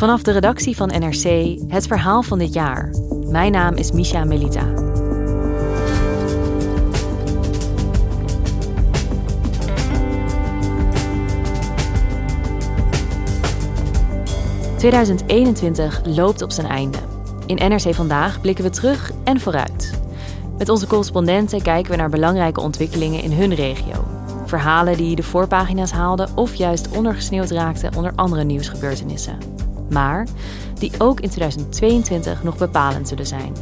Vanaf de redactie van NRC het verhaal van dit jaar. Mijn naam is Misha Melita. ...2021 loopt op zijn einde. In NRC Vandaag blikken we terug en vooruit. Met onze correspondenten kijken we naar belangrijke ontwikkelingen in hun regio. Verhalen die de voorpagina's haalden of juist ondergesneeuwd raakten onder andere nieuwsgebeurtenissen. Maar die ook in 2022 nog bepalend zullen zijn.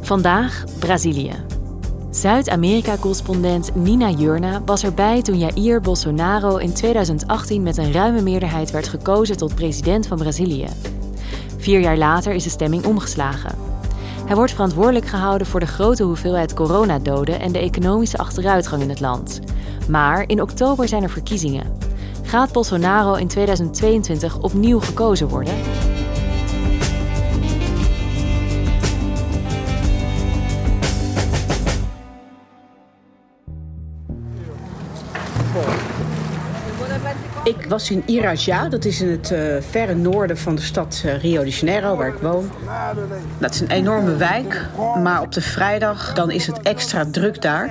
Vandaag Brazilië. Zuid-Amerika-correspondent Nina Jurna was erbij toen Jair Bolsonaro in 2018 met een ruime meerderheid werd gekozen tot president van Brazilië. Vier jaar later is de stemming omgeslagen. Hij wordt verantwoordelijk gehouden voor de grote hoeveelheid coronadoden en de economische achteruitgang in het land. Maar in oktober zijn er verkiezingen. Gaat Bolsonaro in 2022 opnieuw gekozen worden? Ik was in Irajá, dat is in het uh, verre noorden van de stad uh, Rio de Janeiro, waar ik woon. Dat is een enorme wijk, maar op de vrijdag dan is het extra druk daar.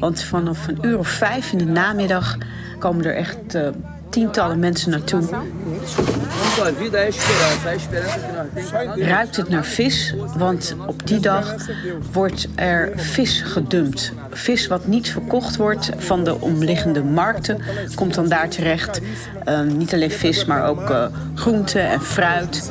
Want vanaf een uur of vijf in de namiddag komen er echt uh, tientallen mensen naartoe. Ruikt het naar vis, want op die dag wordt er vis gedumpt. Vis wat niet verkocht wordt van de omliggende markten, komt dan daar terecht. Uh, niet alleen vis, maar ook uh, groenten en fruit.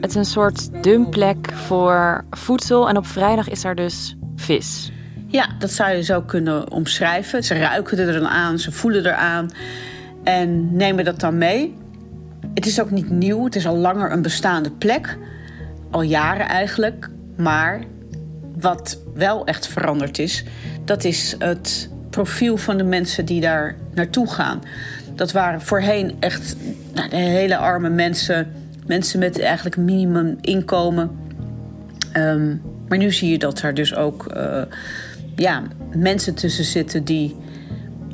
Het is een soort dumpplek voor voedsel en op vrijdag is er dus vis. Ja, dat zou je zo kunnen omschrijven. Ze ruiken er dan aan, ze voelen eraan en nemen dat dan mee. Het is ook niet nieuw, het is al langer een bestaande plek. Al jaren eigenlijk. Maar wat wel echt veranderd is, dat is het profiel van de mensen die daar naartoe gaan. Dat waren voorheen echt nou, hele arme mensen, mensen met eigenlijk minimum inkomen. Um, maar nu zie je dat er dus ook uh, ja, mensen tussen zitten die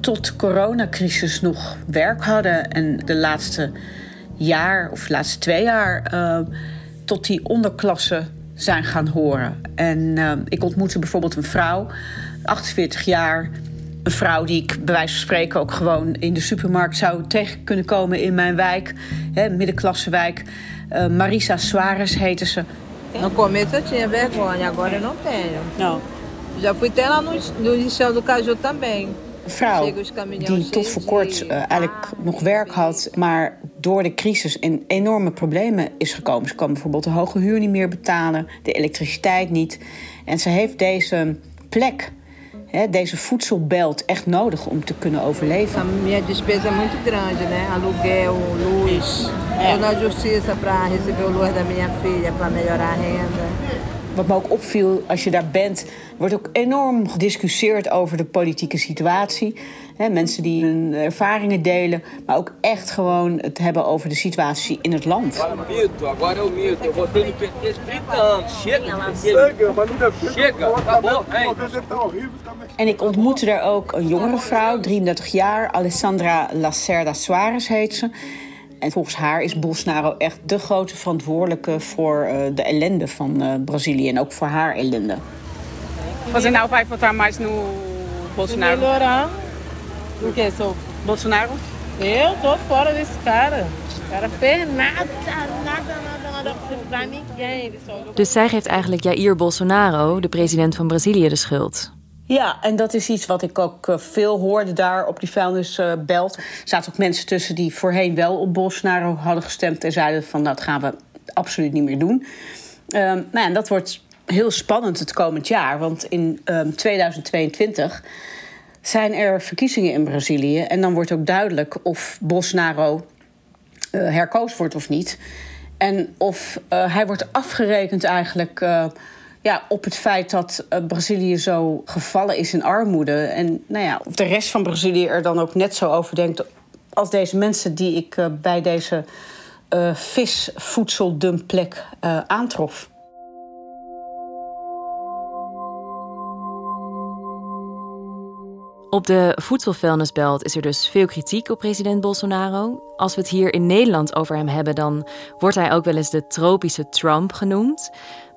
tot de coronacrisis nog werk hadden. En de laatste jaar of de laatste twee jaar uh, tot die onderklasse zijn gaan horen. En uh, ik ontmoette bijvoorbeeld een vrouw, 48 jaar. Een vrouw die ik bij wijze van spreken ook gewoon in de supermarkt zou tegen kunnen komen in mijn wijk, hè, middenklassewijk. Uh, Marisa Suarez heette ze. No começo eu tinha vergonha, agora eu não tenho. Nou, Já fui até lá no, no Liceu do Caju também. Een vrouw die tot voor kort uh, eigenlijk nog werk had, maar door de crisis in enorme problemen is gekomen. Ze kan bijvoorbeeld de hoge huur niet meer betalen, de elektriciteit niet. En ze heeft deze plek, hè, deze voedselbelt, echt nodig om te kunnen overleven. Minha despesa é muito grande, né? Aluguel, luz. Eu na justiça para receber o luz da minha filha, para melhorar a renda. Wat me ook opviel als je daar bent, wordt ook enorm gediscussieerd over de politieke situatie. He, mensen die hun ervaringen delen, maar ook echt gewoon het hebben over de situatie in het land. En ik ontmoette daar ook een jongere vrouw, 33 jaar, Alessandra Lacerda Suarez heet ze. En volgens haar is Bolsonaro echt de grote verantwoordelijke voor uh, de ellende van uh, Brazilië en ook voor haar ellende. Você não vai votar mais no Bolsonaro? Melhorar. O que? Sou... Bolsonaro? Eu tô fora desse cara. O cara fez nada, nada, nada, nada pra ninguém. Dus zij geeft eigenlijk Jair Bolsonaro, de president van Brazilië, de schuld. Ja, en dat is iets wat ik ook eh, veel hoorde daar op die vuilnisbelt. Er zaten ook mensen tussen die voorheen wel op Bolsonaro hadden gestemd... en zeiden van nou, dat gaan we absoluut niet meer doen. Ehm, nou ja, en dat wordt heel spannend het komend jaar. Want in ehm, 2022 zijn er verkiezingen in Brazilië... en dan wordt ook duidelijk of Bolsonaro eh, herkozen wordt of niet. En of eh, hij wordt afgerekend eigenlijk ja, op het feit dat eh, Brazilië zo gevallen is in armoede. En nou ja, of de rest van Brazilië er dan ook net zo over denkt als deze mensen die ik eh, bij deze eh visvoedseldumplek aantrof. Op de voedselvuilnisbelt is er dus veel kritiek op president Bolsonaro. Als we het hier in Nederland over hem hebben, dan wordt hij ook wel eens de tropische Trump genoemd.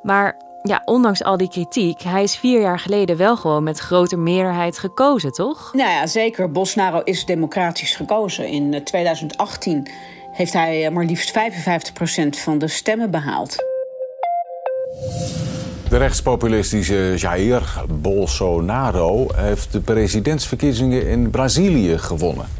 Maar ja, ondanks al die kritiek, hij is vier jaar geleden wel gewoon met grote meerderheid gekozen, toch? Nou ja, zeker. Bolsonaro is democratisch gekozen. In eh, 2018 heeft hij eh, maar liefst 55% van de stemmen behaald. De rechtspopulistische Jair Bolsonaro heeft de presidentsverkiezingen in Brazilië gewonnen.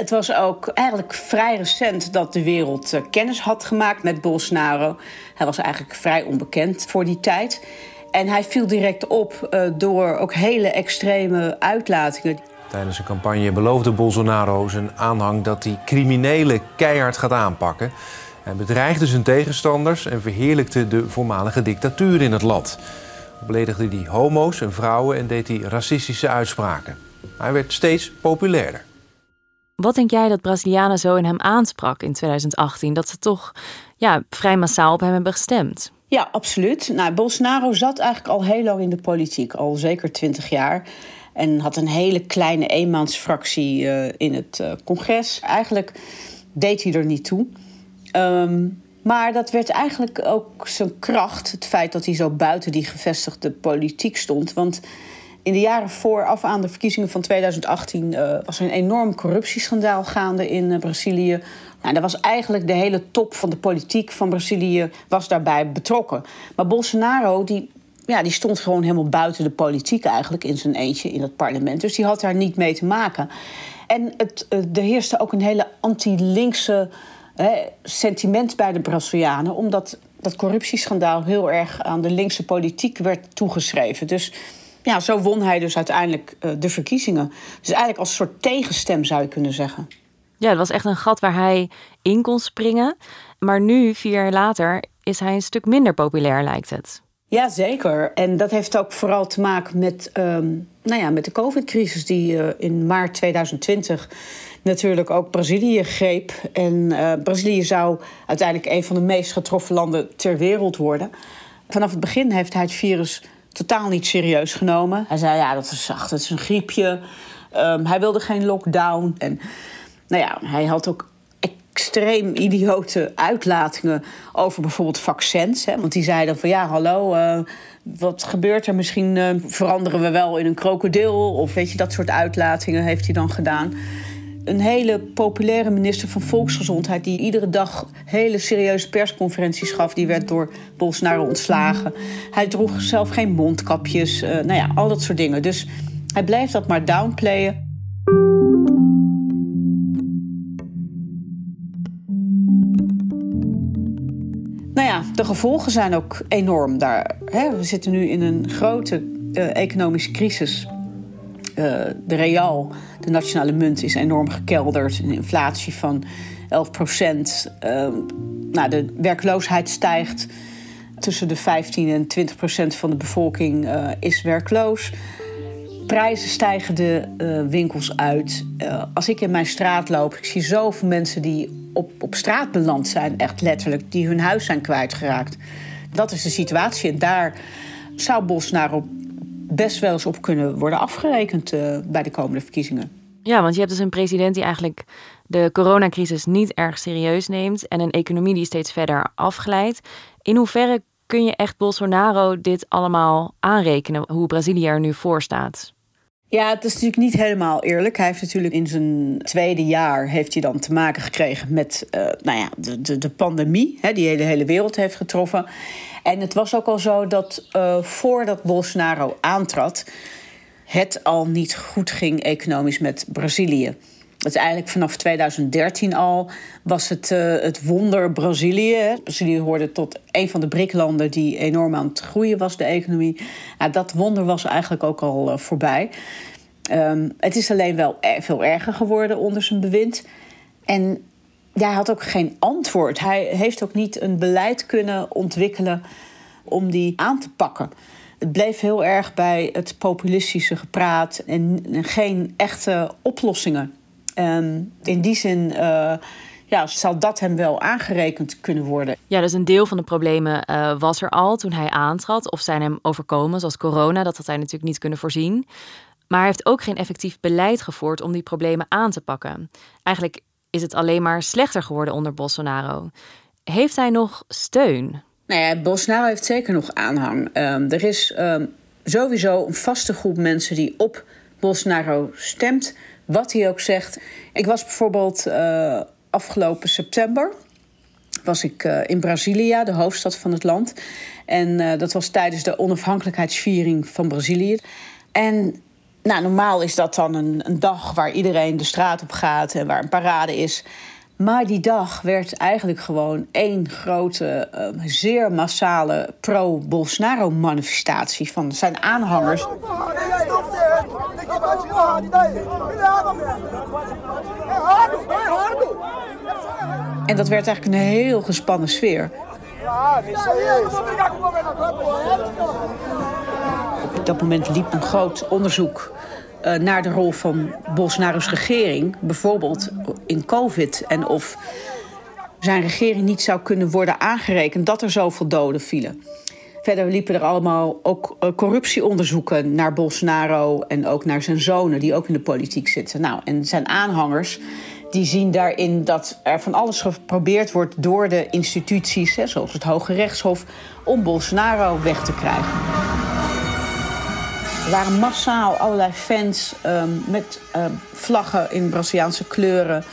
Het was ook eigenlijk vrij recent dat de wereld eh, kennis had gemaakt met Bolsonaro. Hij was eigenlijk vrij onbekend voor die tijd. En hij viel direct op eh, door ook hele extreme uitlatingen. Tijdens een campagne beloofde Bolsonaro zijn aanhang dat hij criminelen keihard gaat aanpakken. Hij bedreigde zijn tegenstanders en verheerlijkte de voormalige dictatuur in het land. Beledigde hij homo's en vrouwen en deed hij racistische uitspraken. Hij werd steeds populairder. Wat denk jij dat Brazilianen zo in hem aansprak in 2018? Dat ze toch ja, vrij massaal op hem hebben gestemd? Ja, absoluut. Nou, Bolsonaro zat eigenlijk al heel lang in de politiek, al zeker twintig jaar. En had een hele kleine eenmansfractie eh, in het eh, congres. Eigenlijk deed hij er niet toe. Ehm, maar dat werd eigenlijk ook zijn kracht, het feit dat hij zo buiten die gevestigde politiek stond. Want in de jaren vooraf aan de verkiezingen van 2018 eh, was er een enorm corruptieschandaal gaande in eh, Brazilië. Nou, daar was eigenlijk de hele top van de politiek van Brazilië was daarbij betrokken. Maar Bolsonaro die, ja, die stond gewoon helemaal buiten de politiek eigenlijk in zijn eentje in het parlement. Dus die had daar niet mee te maken. En het, eh, er heerste ook een hele anti-linkse sentiment bij de Brazilianen, omdat dat corruptieschandaal heel erg aan de linkse politiek werd toegeschreven. Dus ja, zo won hij dus uiteindelijk eh, de verkiezingen. Dus eigenlijk als een soort tegenstem zou je kunnen zeggen. Ja, het was echt een gat waar hij in kon springen. Maar nu, vier jaar later, is hij een stuk minder populair, lijkt het. Ja, zeker. En dat heeft ook vooral te maken met, ehm, nou ja, met de COVID-crisis die eh, in maart 2020 natuurlijk ook Brazilië greep. En eh, Brazilië zou uiteindelijk een van de meest getroffen landen ter wereld worden. Vanaf het begin heeft hij het virus totaal niet serieus genomen. Hij zei, ja, dat is zacht, dat is een griepje. Ehm, hij wilde geen lockdown. En nou ja, hij had ook extreem idiote uitlatingen over bijvoorbeeld vaccins. Hè? Want die zeiden van, ja, hallo, eh, wat gebeurt er? Misschien eh, veranderen we wel in een krokodil. Of weet je, dat soort uitlatingen heeft hij dan gedaan. Een hele populaire minister van Volksgezondheid... die iedere dag hele serieuze persconferenties gaf... die werd door Bolsonaro ontslagen. Hij droeg zelf geen mondkapjes. eh, nou ja, al dat soort dingen. Dus hij bleef dat maar downplayen. Nou ja, de gevolgen zijn ook enorm daar. Hè? We zitten nu in een grote eh, economische crisis. Eh, de real, de nationale munt, is enorm gekelderd. Een inflatie van 11 procent. nou, de werkloosheid stijgt. Tussen de 15 en 20 procent van de bevolking eh, is werkloos. Prijzen stijgen de eh, winkels uit. Als ik in mijn straat loop, ik zie zoveel mensen die op, op straat beland zijn, echt letterlijk, die hun huis zijn kwijtgeraakt. Dat is de situatie. En daar zou Bolsonaro best wel eens op kunnen worden afgerekend eh, bij de komende verkiezingen. Ja, want je hebt dus een president die eigenlijk de coronacrisis niet erg serieus neemt en een economie die steeds verder afglijdt. In hoeverre kun je echt Bolsonaro dit allemaal aanrekenen, hoe Brazilië er nu voor staat? Ja, het is natuurlijk niet helemaal eerlijk. Hij heeft natuurlijk in zijn tweede jaar heeft hij dan te maken gekregen met uh, nou ja, de, de, de pandemie, hè, die de hele wereld heeft getroffen. En het was ook al zo dat uh, voordat Bolsonaro aantrad, het al niet goed ging economisch met Brazilië. Dat is eigenlijk vanaf 2013 al was het, uh, het wonder Brazilië. Brazilië hoorde tot een van de BRIC-landen die enorm aan het groeien was, de economie. Dat wonder was eigenlijk ook al uh, voorbij. Um, het is alleen wel e-, veel erger geworden onder zijn bewind. En hij had ook geen antwoord. Hij heeft ook niet een beleid kunnen ontwikkelen om die aan te pakken. Het bleef heel erg bij het populistische gepraat en geen echte oplossingen. En in die zin uh, ja, zal dat hem wel aangerekend kunnen worden. Ja, dus een deel van de problemen uh, was er al toen hij aantrad of zijn hem overkomen, zoals corona. Dat had hij natuurlijk niet kunnen voorzien. Maar hij heeft ook geen effectief beleid gevoerd om die problemen aan te pakken. Eigenlijk is het alleen maar slechter geworden onder Bolsonaro. Heeft hij nog steun? Nou ja, Bolsonaro heeft zeker nog aanhang. Um, er is um, sowieso een vaste groep mensen die op Bolsonaro stemt. Wat hij ook zegt. Ik was bijvoorbeeld uh, afgelopen september was ik uh, in Brasilia, de hoofdstad van het land. En uh, dat was tijdens de onafhankelijkheidsviering van Brazilië. En nou, normaal is dat dan een, een dag waar iedereen de straat op gaat en waar een parade is. Maar die dag werd eigenlijk gewoon één grote, zeer massale pro-Bolsonaro-manifestatie van zijn aanhangers. En dat werd eigenlijk een heel gespannen sfeer. Op dat moment liep een groot onderzoek uh, naar de rol van Bolsonaro's regering, bijvoorbeeld in COVID, en of zijn regering niet zou kunnen worden aangerekend dat er zoveel doden vielen. Verder liepen er allemaal ook uh, corruptieonderzoeken naar Bolsonaro en ook naar zijn zonen, die ook in de politiek zitten. Nou, en zijn aanhangers die zien daarin dat er van alles geprobeerd wordt door de instituties, zoals het Hoge Rechtshof, om Bolsonaro weg te krijgen. Er waren massaal allerlei fans um, met uh, vlaggen in Braziliaanse kleuren.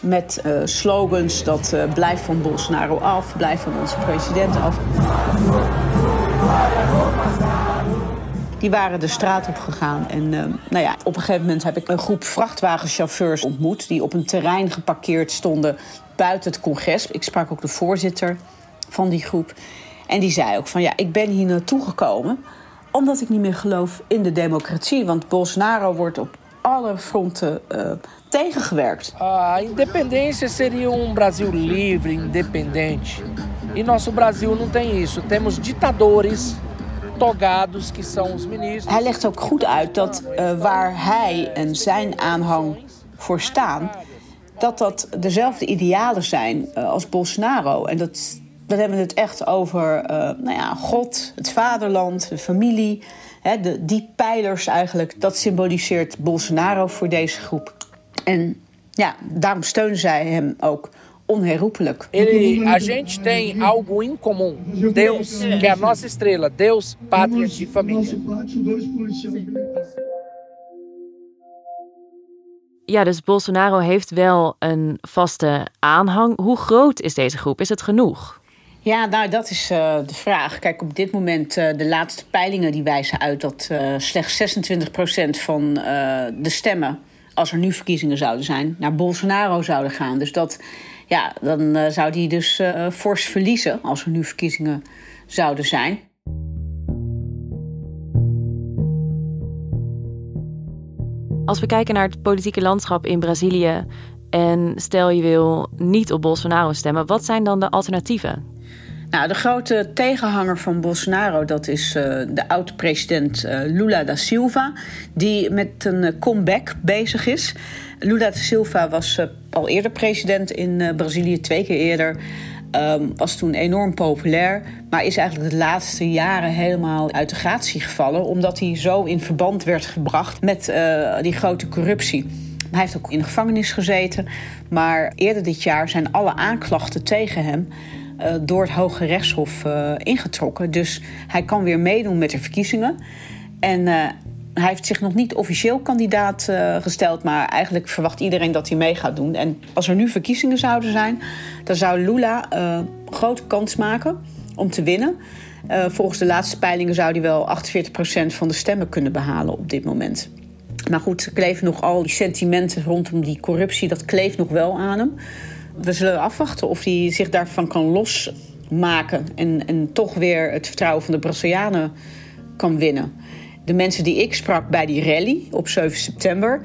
Met uh, slogans dat uh, blijf van Bolsonaro af, blijf van onze president af. Die waren de straat op gegaan. En uh, nou ja, op een gegeven moment heb ik een groep vrachtwagenchauffeurs ontmoet... die op een terrein geparkeerd stonden buiten het congres. Ik sprak ook de voorzitter van die groep. En die zei ook van ja, ik ben hier naartoe gekomen omdat ik niet meer geloof in de democratie. Want Bolsonaro wordt op alle fronten uh, tegengewerkt. A independência seria um Brasil livre, independente. E nosso Brasil não tem isso. Temos ditadores togados que são os ministros. Hij legt ook goed uit dat uh, waar hij en zijn aanhang voor staan, dat dat dezelfde idealen zijn uh, als Bolsonaro. En dat dan hebben we het echt over uh, nou ja, God, het vaderland, de familie. Hè, de, die pijlers eigenlijk, dat symboliseert Bolsonaro voor deze groep. En ja, daarom steunen zij hem ook onherroepelijk. Ele, a gente tem algo in comum. Deus, que é a nossa estrela. Deus, pátria e família. Ja, dus Bolsonaro heeft wel een vaste aanhang. Hoe groot is deze groep? Is het genoeg? Ja, nou, dat is uh, de vraag. Kijk, op dit moment, uh, de laatste peilingen die wijzen uit dat uh, slechts 26% van de stemmen, als er nu verkiezingen zouden zijn, naar Bolsonaro zouden gaan. Dus dat, ja, dan zou die dus fors verliezen als er nu verkiezingen zouden zijn. Als we kijken naar het politieke landschap in Brazilië en stel je wil niet op Bolsonaro stemmen, wat zijn dan de alternatieven? Nou, de grote tegenhanger van Bolsonaro, dat is uh, de oud-president uh, Lula da Silva, die met een uh, comeback bezig is. Lula da Silva was al eerder president in Brazilië, twee keer eerder. Um, was toen enorm populair, maar is eigenlijk de laatste jaren helemaal uit de gratie gevallen, omdat hij zo in verband werd gebracht met die grote corruptie. Hij heeft ook in de gevangenis gezeten, maar eerder dit jaar zijn alle aanklachten tegen hem uh, door het Hoge Rechtshof uh, ingetrokken. Dus hij kan weer meedoen met de verkiezingen. En uh, hij heeft zich nog niet officieel kandidaat gesteld, maar eigenlijk verwacht iedereen dat hij mee gaat doen. En als er nu verkiezingen zouden zijn, dan zou Lula grote kans maken om te winnen. volgens de laatste peilingen zou hij wel 48% van de stemmen kunnen behalen op dit moment. Maar goed, er kleven nog al die sentimenten rondom die corruptie, dat kleeft nog wel aan hem. We zullen afwachten of hij zich daarvan kan losmaken en, en toch weer het vertrouwen van de Brazilianen kan winnen. De mensen die ik sprak bij die rally op 7 september,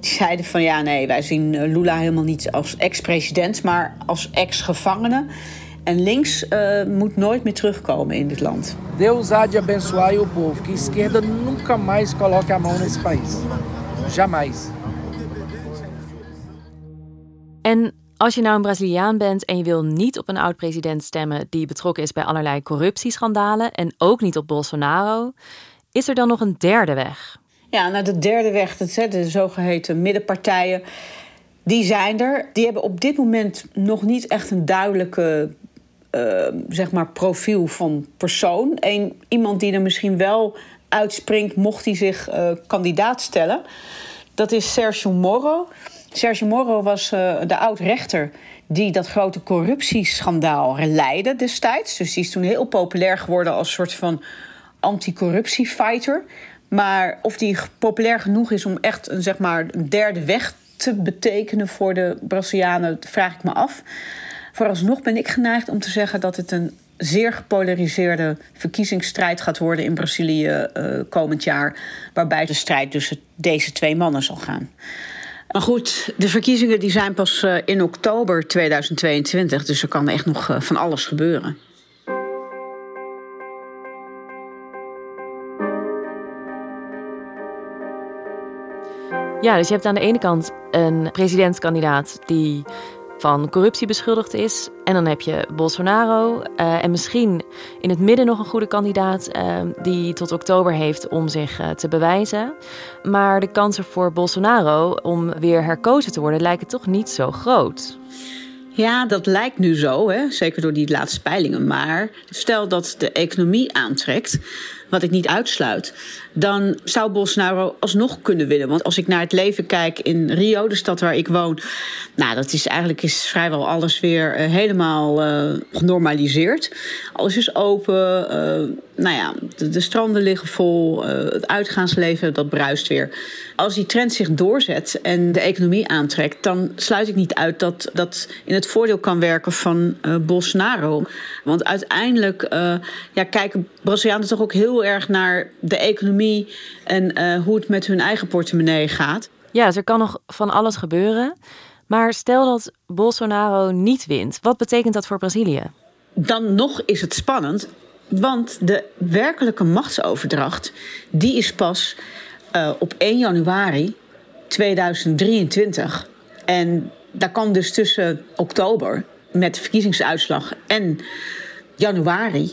die zeiden van ja, nee, wij zien Lula helemaal niet als ex-president, maar als ex-gevangene. En links uh, moet nooit meer terugkomen in dit land. Deus há de abençoar o povo, que esquerda nunca mais coloque a mão nesse país. Jamais. En als je nou een Braziliaan bent en je wil niet op een oud-president stemmen die betrokken is bij allerlei corruptieschandalen en ook niet op Bolsonaro, is er dan nog een derde weg? Ja, nou de derde weg, de zogeheten middenpartijen, die zijn er. Die hebben op dit moment nog niet echt een duidelijke uh, zeg maar profiel van persoon. Een, iemand die er misschien wel uitspringt mocht hij zich uh, kandidaat stellen. Dat is Sergio Moro. Sergio Moro was uh, de oud-rechter die dat grote corruptieschandaal leidde destijds. Dus die is toen heel populair geworden als soort van anticorruptiefighter. Maar of die populair genoeg is om echt een, zeg maar, een derde weg te betekenen voor de Brazilianen, vraag ik me af. Vooralsnog ben ik geneigd om te zeggen dat het een zeer gepolariseerde verkiezingsstrijd gaat worden in Brazilië uh, komend jaar. Waarbij de strijd tussen deze twee mannen zal gaan. Maar goed, de verkiezingen die zijn pas uh, in oktober 2022, dus er kan echt nog uh, van alles gebeuren. Ja, dus je hebt aan de ene kant een presidentskandidaat die van corruptie beschuldigd is. En dan heb je Bolsonaro. Uh, en misschien in het midden nog een goede kandidaat uh, die tot oktober heeft om zich uh, te bewijzen. Maar de kansen voor Bolsonaro om weer herkozen te worden lijken toch niet zo groot. Ja, dat lijkt nu zo, hè? zeker door die laatste peilingen. Maar stel dat de economie aantrekt, wat ik niet uitsluit, dan zou Bolsonaro alsnog kunnen winnen. Want als ik naar het leven kijk in Rio, de stad waar ik woon, nou, dat is eigenlijk is vrijwel alles weer uh, helemaal uh, genormaliseerd. Alles is open. Uh, nou ja, de, de, stranden liggen vol. het uitgaansleven dat bruist weer. Als die trend zich doorzet en de economie aantrekt, dan sluit ik niet uit dat dat in het voordeel kan werken van Bolsonaro. Want uiteindelijk ja, kijken Brazilianen toch ook heel erg naar de economie en hoe het met hun eigen portemonnee gaat. Ja, dus er kan nog van alles gebeuren. Maar stel dat Bolsonaro niet wint, wat betekent dat voor Brazilië? Dan nog is het spannend, want de werkelijke machtsoverdracht die is pas uh, op 1 januari 2023. En daar kan dus tussen oktober met verkiezingsuitslag en januari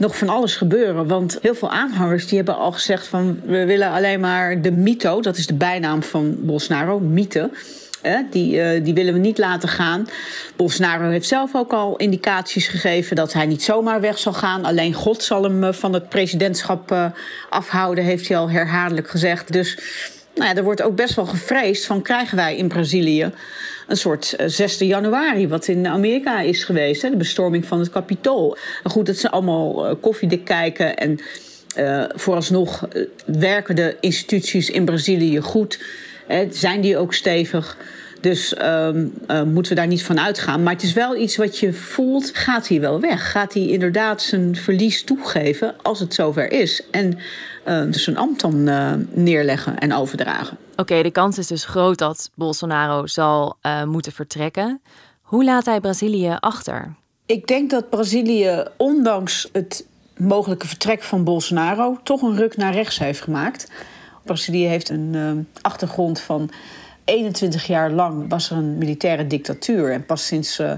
nog van alles gebeuren. Want heel veel aanhangers die hebben al gezegd van we willen alleen maar de mito, dat is de bijnaam van Bolsonaro, mythe. Die, uh, die willen we niet laten gaan. Bolsonaro heeft zelf ook al indicaties gegeven dat hij niet zomaar weg zal gaan. Alleen God zal hem uh, van het presidentschap uh, afhouden, heeft hij al herhaaldelijk gezegd. Dus nou ja, er wordt ook best wel gevreesd van krijgen wij in Brazilië een soort 6 januari, wat in Amerika is geweest, hè, de bestorming van het kapitool. Goed, dat ze allemaal koffiedik kijken en vooralsnog werken de instituties in Brazilië goed zijn die ook stevig? Dus uh, moeten we daar niet van uitgaan. Maar het is wel iets wat je voelt, gaat hij wel weg? Gaat hij inderdaad zijn verlies toegeven als het zover is? En uh, dus zijn ambt dan uh, neerleggen en overdragen. Oké, okay, de kans is dus groot dat Bolsonaro zal moeten vertrekken. Hoe laat hij Brazilië achter? Ik denk dat Brazilië, ondanks het mogelijke vertrek van Bolsonaro, toch een ruk naar rechts heeft gemaakt. Brazilië heeft een uh, achtergrond van 21 jaar lang was er een militaire dictatuur. En pas sinds uh,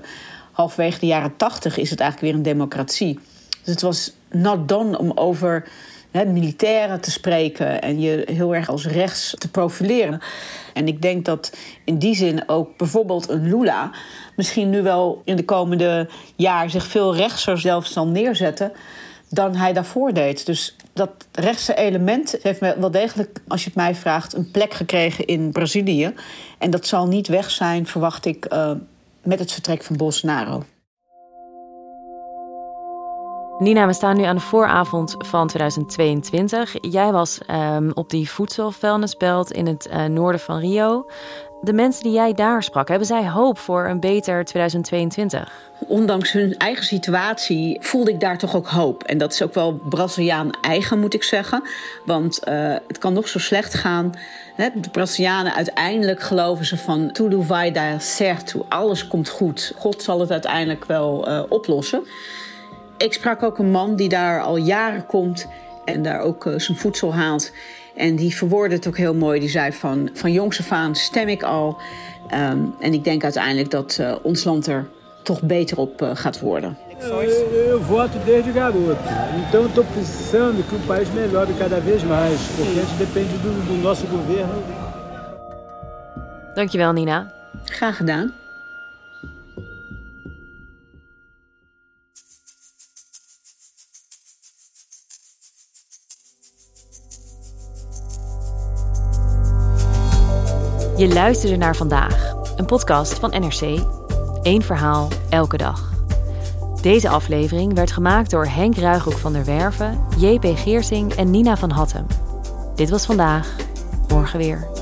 halfwege de jaren 80 is het eigenlijk weer een democratie. Dus het was not done om over militairen te spreken en je heel erg als rechts te profileren. En ik denk dat in die zin ook bijvoorbeeld een Lula misschien nu wel in de komende jaar zich veel rechtser zelfs zal neerzetten dan hij daarvoor deed. Dus dat rechtse element heeft wel degelijk, als je het mij vraagt, een plek gekregen in Brazilië. En dat zal niet weg zijn, verwacht ik, uh, met het vertrek van Bolsonaro. Nina, we staan nu aan de vooravond van 2022. Jij was um, op die voedselvuilnisbelt in het uh, noorden van Rio. De mensen die jij daar sprak, hebben zij hoop voor een beter 2022? Ondanks hun eigen situatie voelde ik daar toch ook hoop. En dat is ook wel Braziliaan eigen, moet ik zeggen. Want uh, het kan nog zo slecht gaan. Hè? De Brazilianen uiteindelijk geloven ze van... tudo vai dar certo, alles komt goed. God zal het uiteindelijk wel uh, oplossen. Ik sprak ook een man die daar al jaren komt en daar ook uh, zijn voedsel haalt. En die verwoordde het ook heel mooi. Die zei van, van jongs af aan stem ik al. Um, en ik denk uiteindelijk dat uh, ons land er toch beter op uh, gaat worden. Eu, voto desde garoto. Então estou pensando que o país melhore cada vez mais. Porque a gente depende do, do nosso governo. Dankjewel Nina. Graag gedaan. Je luisterde naar vandaag, een podcast van NRC. Eén verhaal, elke dag. Deze aflevering werd gemaakt door Henk Ruigrok van der Werven, JP Geersing en Nina van Hattem. Dit was vandaag, morgen weer.